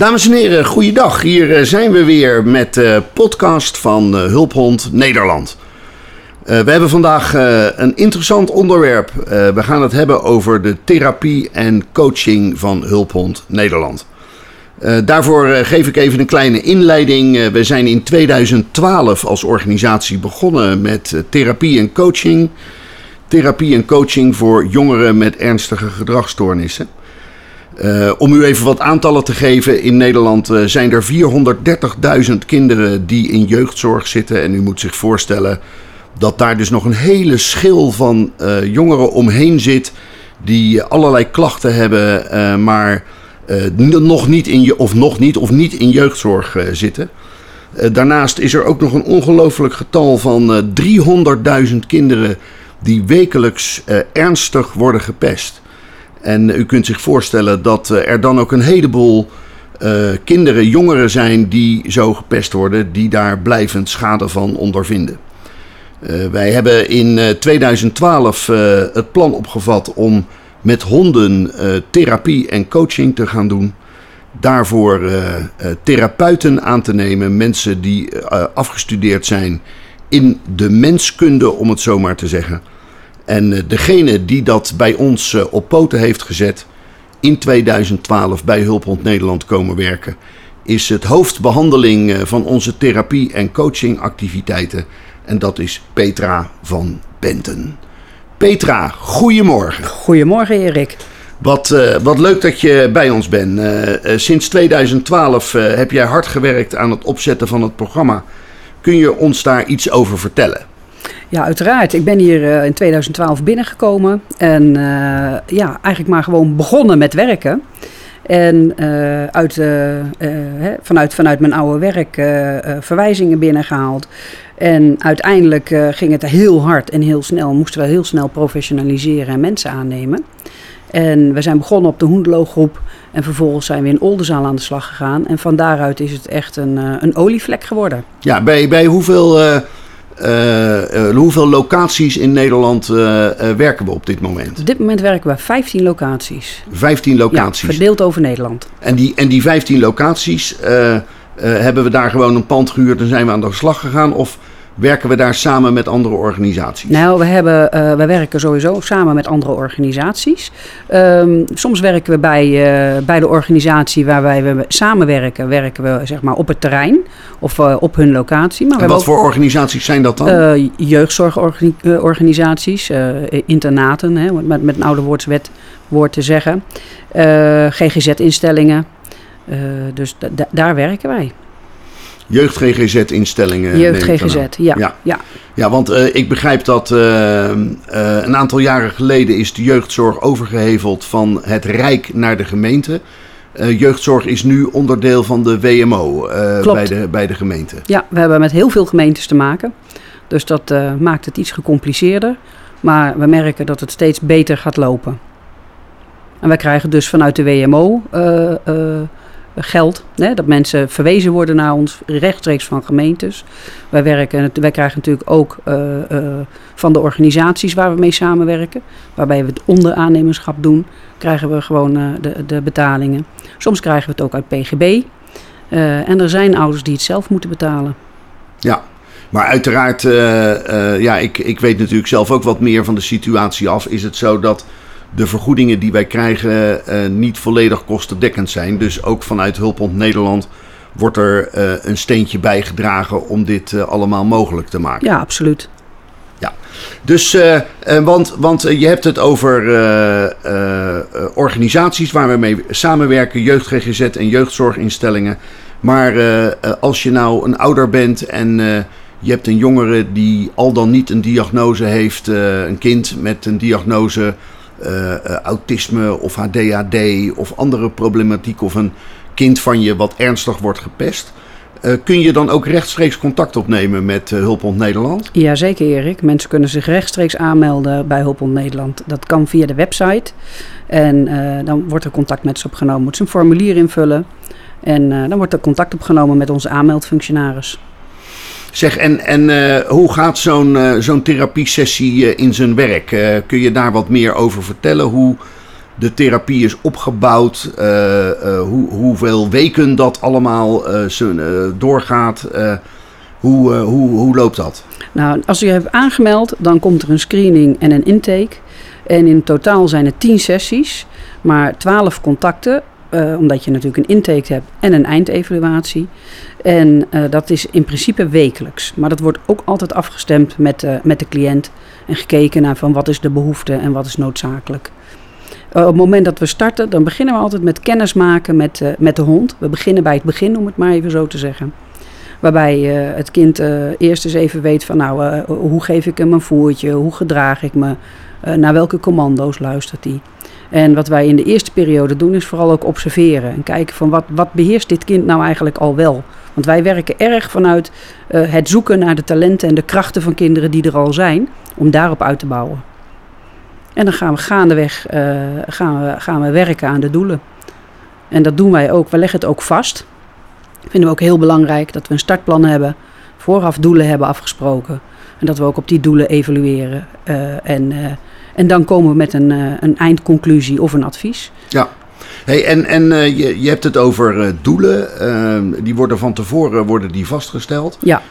Dames en heren, goeiedag. Hier eh, zijn we weer met de podcast van eh, Hulphond Nederland. We hebben vandaag een interessant onderwerp. We gaan het hebben over de therapie en coaching van Hulphond Nederland. daarvoor geef ik even een kleine inleiding. we zijn in 2012 als organisatie begonnen met therapie en coaching. Therapie en coaching voor jongeren met ernstige gedragsstoornissen. Uh, om u even wat aantallen te geven, in Nederland uh, zijn er 430.000 kinderen die in jeugdzorg zitten. En u moet zich voorstellen dat daar dus nog een hele schil van uh, jongeren omheen zit die allerlei klachten hebben, maar nog niet in je, of nog niet of niet in jeugdzorg zitten. daarnaast is er ook nog een ongelooflijk getal van 300.000 kinderen die wekelijks ernstig worden gepest. En u kunt zich voorstellen dat eh, er dan ook een heleboel uh, kinderen, jongeren zijn die zo gepest worden, die daar blijvend schade van ondervinden. Uh, wij hebben in 2012 het plan opgevat om met honden therapie en coaching te gaan doen. Daarvoor therapeuten aan te nemen, mensen die afgestudeerd zijn in de menskunde, om het zo maar te zeggen. En eh, degene die dat bij ons eh, op poten heeft gezet, in 2012 bij Hulphond Nederland komen werken, is het hoofdbehandeling eh, van onze therapie- en coachingactiviteiten. En dat is Petra van Benten. Petra, goedemorgen. Goedemorgen Erik. Wat, uh, wat leuk dat je bij ons bent. Uh, uh, sinds 2012 heb jij hard gewerkt aan het opzetten van het programma. Kun je ons daar iets over vertellen? Ja, uiteraard. Ik ben hier uh, in 2012 binnengekomen en uh, ja, eigenlijk maar gewoon begonnen met werken. En uh, uit, hè, vanuit, vanuit mijn oude werk verwijzingen binnengehaald. En uiteindelijk ging het heel hard en heel snel. Moesten we heel snel professionaliseren en mensen aannemen. En we zijn begonnen op de Hoendelooggroep. En vervolgens zijn we in Oldenzaal aan de slag gegaan. En van daaruit is het echt een, een olievlek geworden. Ja, bij, bij hoeveel hoeveel locaties in Nederland uh, werken we op dit moment? Op dit moment werken we 15 locaties. 15 locaties? Ja, verdeeld over Nederland. En die, en die 15 locaties, hebben we daar gewoon een pand gehuurd en zijn we aan de slag gegaan? Of werken we daar samen met andere organisaties? Nou, we, hebben, uh, we werken sowieso samen met andere organisaties. Um, soms werken we bij, uh, bij de organisatie waar wij we samenwerken, werken we zeg maar op het terrein of uh, op hun locatie. Maar en wat voor organisaties zijn dat dan? jeugdzorgorganisaties, internaten, hè, met, met een ouderwoordswet woord te zeggen. GGZ-instellingen. dus daar werken wij. Jeugd-GGZ-instellingen. Jeugd-GGZ, ja. ja. ja. Ja, want uh, ik begrijp dat uh, uh, een aantal jaren geleden is de jeugdzorg overgeheveld van het Rijk naar de gemeente. jeugdzorg is nu onderdeel van de WMO bij, de, bij de gemeente. Ja, we hebben met heel veel gemeentes te maken. Dus dat maakt het iets gecompliceerder. Maar we merken dat het steeds beter gaat lopen. En wij krijgen dus vanuit de WMO geld. Hè, dat mensen verwezen worden naar ons rechtstreeks van gemeentes. Wij, werken, wij krijgen natuurlijk ook uh, uh, van de organisaties waar we mee samenwerken. Waarbij we het onderaannemerschap doen, krijgen we gewoon uh, de, de betalingen. Soms krijgen we het ook uit PGB. en er zijn ouders die het zelf moeten betalen. Ja, maar uiteraard, ja, ik, ik weet natuurlijk zelf ook wat meer van de situatie af. Is het zo dat de vergoedingen die wij krijgen uh, niet volledig kostendekkend zijn. Dus ook vanuit Hulphond Nederland wordt er uh, een steentje bijgedragen om dit uh, allemaal mogelijk te maken. Ja, absoluut. Ja, dus, want, want je hebt het over organisaties waar we mee samenwerken, jeugd-GGZ en jeugdzorginstellingen. Maar als je nou een ouder bent en je hebt een jongere die al dan niet een diagnose heeft, een kind met een diagnose autisme of ADHD of andere problematiek of een kind van je wat ernstig wordt gepest. Uh, kun je dan ook rechtstreeks contact opnemen met uh, Hulphond Nederland? Jazeker Erik. Mensen kunnen zich rechtstreeks aanmelden bij Hulphond Nederland. Dat kan via de website. En dan wordt er contact met ze opgenomen. Moet ze een formulier invullen. En dan wordt er contact opgenomen met onze aanmeldfunctionaris. Zeg, en, en uh, hoe gaat zo'n uh, zo'n therapiesessie uh, in zijn werk? kun je daar wat meer over vertellen? Hoe de therapie is opgebouwd, hoe, hoeveel weken dat allemaal doorgaat. hoe, hoe, hoe loopt dat? Nou, als je hebt aangemeld, dan komt er een screening en een intake. En in totaal zijn het 10 sessies, maar 12 contacten. Uh, omdat je natuurlijk een intake hebt en een eindevaluatie. En uh, dat is in principe wekelijks. Maar dat wordt ook altijd afgestemd met, uh, met de cliënt. En gekeken naar van wat is de behoefte en wat is noodzakelijk. op het moment dat we starten, dan beginnen we altijd met kennis maken met, met de hond. We beginnen bij het begin, om het maar even zo te zeggen. Waarbij het kind eerst eens even weet van nou, hoe geef ik hem een voertje, hoe gedraag ik me, naar welke commando's luistert hij. En wat wij in de eerste periode doen, is vooral ook observeren. En kijken van wat, wat beheerst dit kind nou eigenlijk al wel. Want wij werken erg vanuit uh, het zoeken naar de talenten en de krachten van kinderen die er al zijn. Om daarop uit te bouwen. En dan gaan we gaandeweg uh, gaan we, gaan we werken aan de doelen. En dat doen wij ook. We leggen het ook vast. Vinden we ook heel belangrijk dat we een startplan hebben. Vooraf doelen hebben afgesproken. En dat we ook op die doelen evalueren. Uh, en en dan komen we met een, uh, een eindconclusie of een advies. Ja. Hey, en en uh, je, je hebt het over uh, doelen. die worden van tevoren worden die vastgesteld. Ja.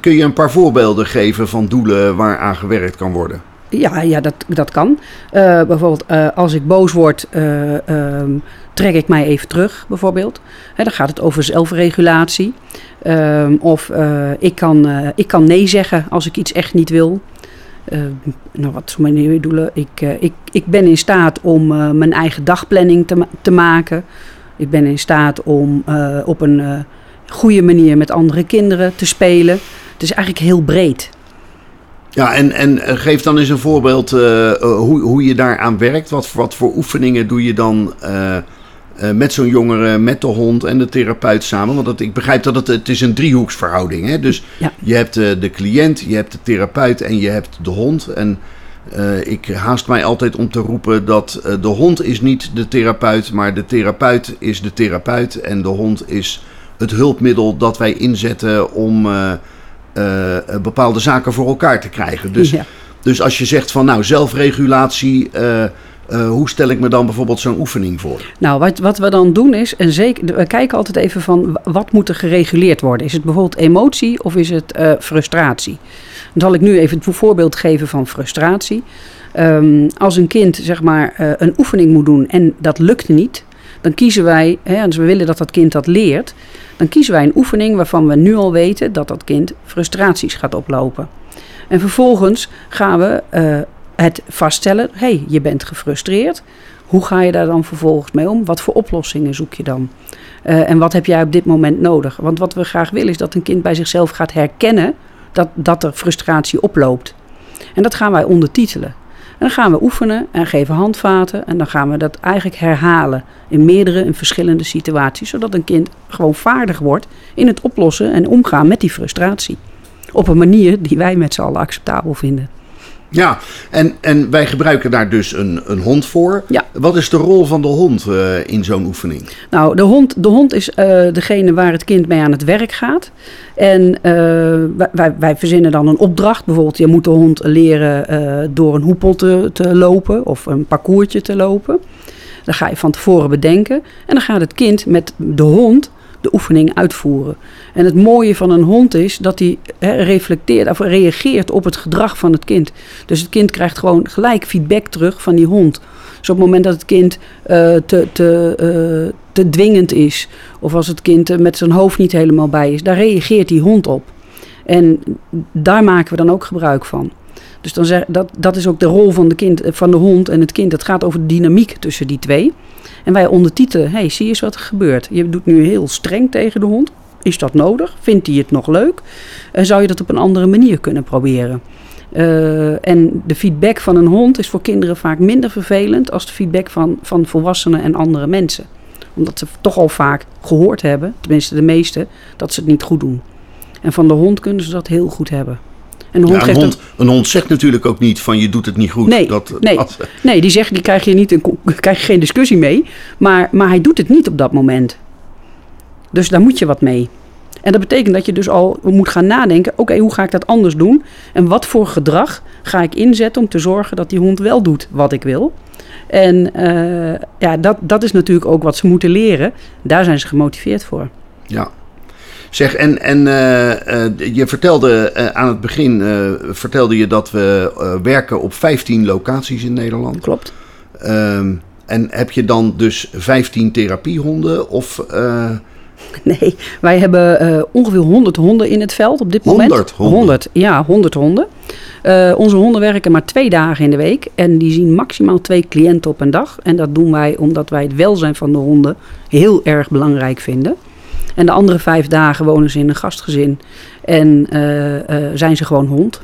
kun je een paar voorbeelden geven van doelen waar aan gewerkt kan worden? Ja, ja dat, dat kan. bijvoorbeeld als ik boos word, um, trek ik mij even terug, bijvoorbeeld. Hè, dan gaat het over zelfregulatie. Ehm, of ik, kan, ik kan nee zeggen als ik iets echt niet wil. Uh, nou, wat is mijn doelen? Ik, uh, ik, ik ben in staat om uh, mijn eigen dagplanning te, te maken. Ik ben in staat om op een goede manier met andere kinderen te spelen. Het is eigenlijk heel breed. Ja, en, en geef dan eens een voorbeeld hoe, hoe je daaraan werkt. Wat, wat voor oefeningen doe je dan uh, met zo'n jongere, met de hond en de therapeut samen. Want dat, ik begrijp dat het, het is een driehoeksverhouding is. Dus ja. je hebt uh, de cliënt, je hebt de therapeut en je hebt de hond. En uh, ik haast mij altijd om te roepen dat de hond is niet de therapeut, maar de therapeut is de therapeut. En de hond is het hulpmiddel dat wij inzetten om bepaalde zaken voor elkaar te krijgen. Dus, ja. dus als je zegt van nou zelfregulatie uh, hoe stel ik me dan bijvoorbeeld zo'n oefening voor? Nou, wat, wat we dan doen is, en zeker, we kijken altijd even van wat moet er gereguleerd worden. Is het bijvoorbeeld emotie of is het uh, frustratie? Dan zal ik nu even een voorbeeld geven van frustratie. Um, als een kind zeg maar uh, een oefening moet doen en dat lukt niet, dan kiezen wij, hè, dus we willen dat dat kind dat leert, dan kiezen wij een oefening waarvan we nu al weten dat dat kind frustraties gaat oplopen. En vervolgens gaan we het vaststellen, hé, hey, je bent gefrustreerd. Hoe ga je daar dan vervolgens mee om? Wat voor oplossingen zoek je dan? Uh, en wat heb jij op dit moment nodig? Want wat we graag willen is dat een kind bij zichzelf gaat herkennen dat, dat er frustratie oploopt. En dat gaan wij ondertitelen. En dan gaan we oefenen en geven handvaten. En dan gaan we dat eigenlijk herhalen in meerdere en verschillende situaties. Zodat een kind gewoon vaardig wordt in het oplossen en omgaan met die frustratie. Op een manier die wij met z'n allen acceptabel vinden. Ja, en, en wij gebruiken daar dus een, een hond voor. Ja. Wat is de rol van de hond uh, in zo'n oefening? Nou, de hond, de hond is uh, degene waar het kind mee aan het werk gaat. En uh, wij, wij verzinnen dan een opdracht. Bijvoorbeeld, je moet de hond leren door een hoepel te, te lopen of een parcoursje te lopen. Dat ga je van tevoren bedenken. En dan gaat het kind met de hond de oefening uitvoeren. En het mooie van een hond is dat hij reflecteert of reageert op het gedrag van het kind. Dus het kind krijgt gewoon gelijk feedback terug van die hond. Dus op het moment dat het kind uh, te, te, uh, te dwingend is, of als het kind met zijn hoofd niet helemaal bij is, daar reageert die hond op. En daar maken we dan ook gebruik van. Dus dan zeg, dat, dat is ook de rol van de, kind, van de hond en het kind. Het gaat over de dynamiek tussen die twee. En wij ondertitelen, hey, zie eens wat er gebeurt. Je doet nu heel streng tegen de hond. Is dat nodig? Vindt hij het nog leuk? Uh, zou je dat op een andere manier kunnen proberen? Uh, en de feedback van een hond is voor kinderen vaak minder vervelend als de feedback van, van volwassenen en andere mensen. Omdat ze toch al vaak gehoord hebben, tenminste de meeste, dat ze het niet goed doen. En van de hond kunnen ze dat heel goed hebben. En een, hond, ja, een, hond een, hond zegt natuurlijk ook niet van je doet het niet goed. Nee, dat, nee, nee die zegt, die krijg je, niet een, krijg je geen discussie mee. Maar, maar hij doet het niet op dat moment. Dus daar moet je wat mee. En dat betekent dat je dus al moet gaan nadenken: oké, hoe ga ik dat anders doen? En wat voor gedrag ga ik inzetten om te zorgen dat die hond wel doet wat ik wil? En uh, ja, dat, dat is natuurlijk ook wat ze moeten leren. Daar zijn ze gemotiveerd voor. Ja. Zeg, en, en uh, uh, je vertelde aan het begin vertelde je dat we werken op 15 locaties in Nederland. Klopt. Ehm, en heb je dan dus 15 therapiehonden? Of, Nee, wij hebben ongeveer 100 honden in het veld op dit moment. 100 honden? 100, ja, 100 honden. Onze honden werken maar twee dagen in de week en die zien maximaal twee cliënten op een dag. En dat doen wij omdat wij het welzijn van de honden heel erg belangrijk vinden. En de andere vijf dagen wonen ze in een gastgezin en uh, uh, zijn ze gewoon hond.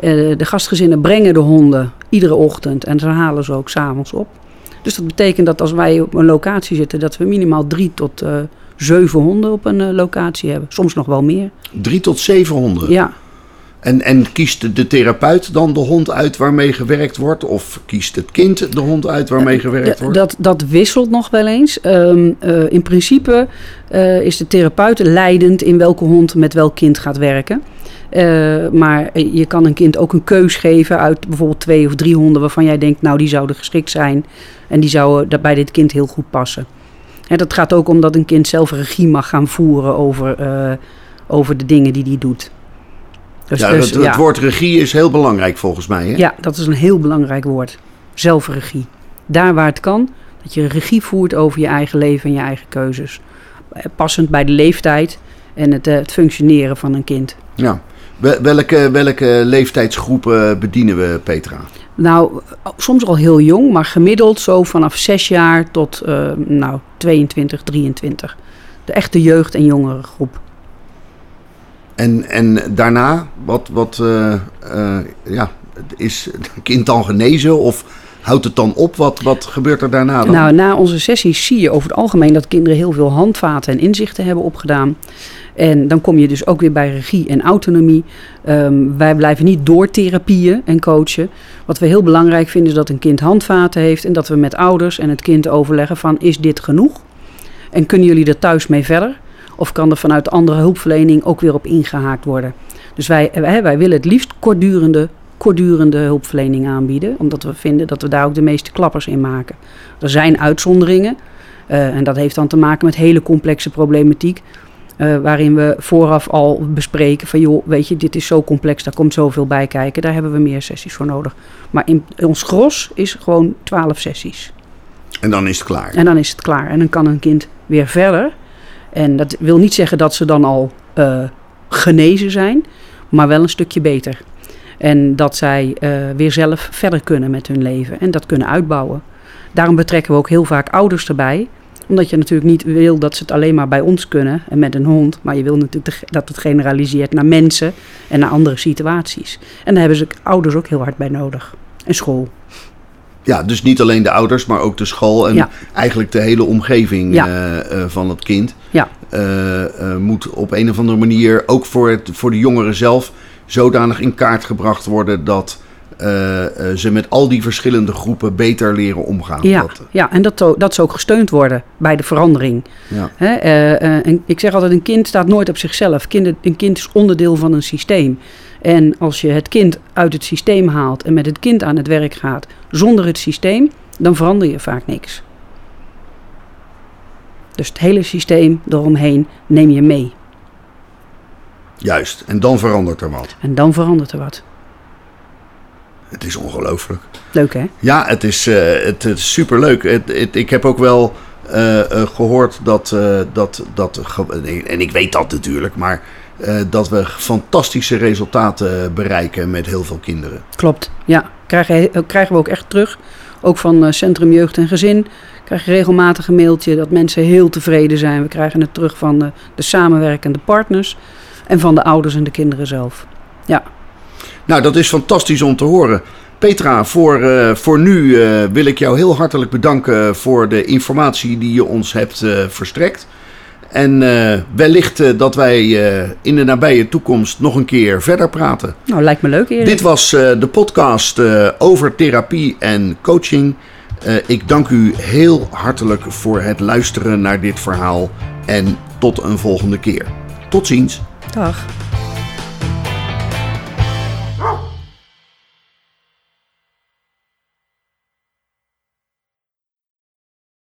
de gastgezinnen brengen de honden iedere ochtend en ze halen ze ook s'avonds op. Dus dat betekent dat als wij op een locatie zitten, dat we minimaal drie tot zeven honden op een locatie hebben. Soms nog wel meer. Drie tot zeven honden? Ja. En, en kiest de therapeut dan de hond uit waarmee gewerkt wordt? Of kiest het kind de hond uit waarmee gewerkt wordt? Dat, dat wisselt nog wel eens. Um, uh, in principe uh, is de therapeut leidend in welke hond met welk kind gaat werken. Uh, maar je kan een kind ook een keus geven uit bijvoorbeeld twee of drie honden waarvan jij denkt, nou die zouden geschikt zijn en die zouden bij dit kind heel goed passen. En dat gaat ook om dat een kind zelf regie mag gaan voeren over, over de dingen die hij doet. Dus, ja, dus, het, woord regie is heel belangrijk volgens mij. Hè? Ja, dat is een heel belangrijk woord. Zelfregie. Daar waar het kan, dat je regie voert over je eigen leven en je eigen keuzes. Eh, passend bij de leeftijd en het, eh, het functioneren van een kind. Ja. Welke, welke leeftijdsgroepen bedienen we, Petra? Nou, soms al heel jong, maar gemiddeld zo vanaf 6 jaar tot uh, nou, 22, 23. De echte jeugd- en jongerengroep. En, en daarna, wat, wat uh, uh, ja, is het kind dan genezen of houdt het dan op? Wat, wat gebeurt er daarna dan? Nou, na onze sessies zie je over het algemeen dat kinderen heel veel handvaten en inzichten hebben opgedaan. En dan kom je dus ook weer bij regie en autonomie. Um, wij blijven niet door therapieën en coachen. Wat we heel belangrijk vinden is dat een kind handvaten heeft en dat we met ouders en het kind overleggen van is dit genoeg? En kunnen jullie er thuis mee verder? Of kan er vanuit andere hulpverlening ook weer op ingehaakt worden? Dus wij, wij willen het liefst kortdurende, kortdurende hulpverlening aanbieden. Omdat we vinden dat we daar ook de meeste klappers in maken. Er zijn uitzonderingen. Uh, en dat heeft dan te maken met hele complexe problematiek. Uh, waarin we vooraf al bespreken van joh, weet je, dit is zo complex, daar komt zoveel bij kijken. Daar hebben we meer sessies voor nodig. Maar in, ons gros is gewoon 12 sessies. En dan is het klaar. En dan is het klaar. En dan kan een kind weer verder. En dat wil niet zeggen dat ze dan al uh, genezen zijn, maar wel een stukje beter. En dat zij uh, weer zelf verder kunnen met hun leven en dat kunnen uitbouwen. Daarom betrekken we ook heel vaak ouders erbij. Omdat je natuurlijk niet wil dat ze het alleen maar bij ons kunnen en met een hond. Maar je wil natuurlijk dat het generaliseert naar mensen en naar andere situaties. En daar hebben ze ouders ook heel hard bij nodig. En school. Ja, dus niet alleen de ouders, maar ook de school en eigenlijk de hele omgeving ja. uh, uh, van het kind. Ja. Uh, moet op een of andere manier ook voor, het, voor de jongeren zelf zodanig in kaart gebracht worden dat ze met al die verschillende groepen beter leren omgaan. Ja, dat, ja en dat, dat ze ook gesteund worden bij de verandering. Ja. Hè? en ik zeg altijd, een kind staat nooit op zichzelf. Kind, een kind is onderdeel van een systeem. En als je het kind uit het systeem haalt en met het kind aan het werk gaat zonder het systeem, dan verander je vaak niks. Dus het hele systeem eromheen neem je mee. Juist, en dan verandert er wat. En dan verandert er wat. Het is ongelooflijk. Leuk hè? Ja, het is, uh, het, het is superleuk. Het, het, ik heb ook wel uh, uh, gehoord dat, dat, dat. En ik weet dat natuurlijk, maar dat we fantastische resultaten bereiken met heel veel kinderen. Klopt, ja. Krijgen, krijgen we ook echt terug. Ook van Centrum Jeugd en Gezin. Krijg je regelmatig een mailtje dat mensen heel tevreden zijn. We krijgen het terug van de, de samenwerkende partners. En van de ouders en de kinderen zelf. Ja. Nou, dat is fantastisch om te horen. Petra, voor, uh, voor nu uh, wil ik jou heel hartelijk bedanken voor de informatie die je ons hebt uh, verstrekt. En wellicht dat wij in de nabije toekomst nog een keer verder praten. Nou, lijkt me leuk Erik. Dit was de podcast over therapie en coaching. ik dank u heel hartelijk voor het luisteren naar dit verhaal. En tot een volgende keer. Tot ziens. Dag.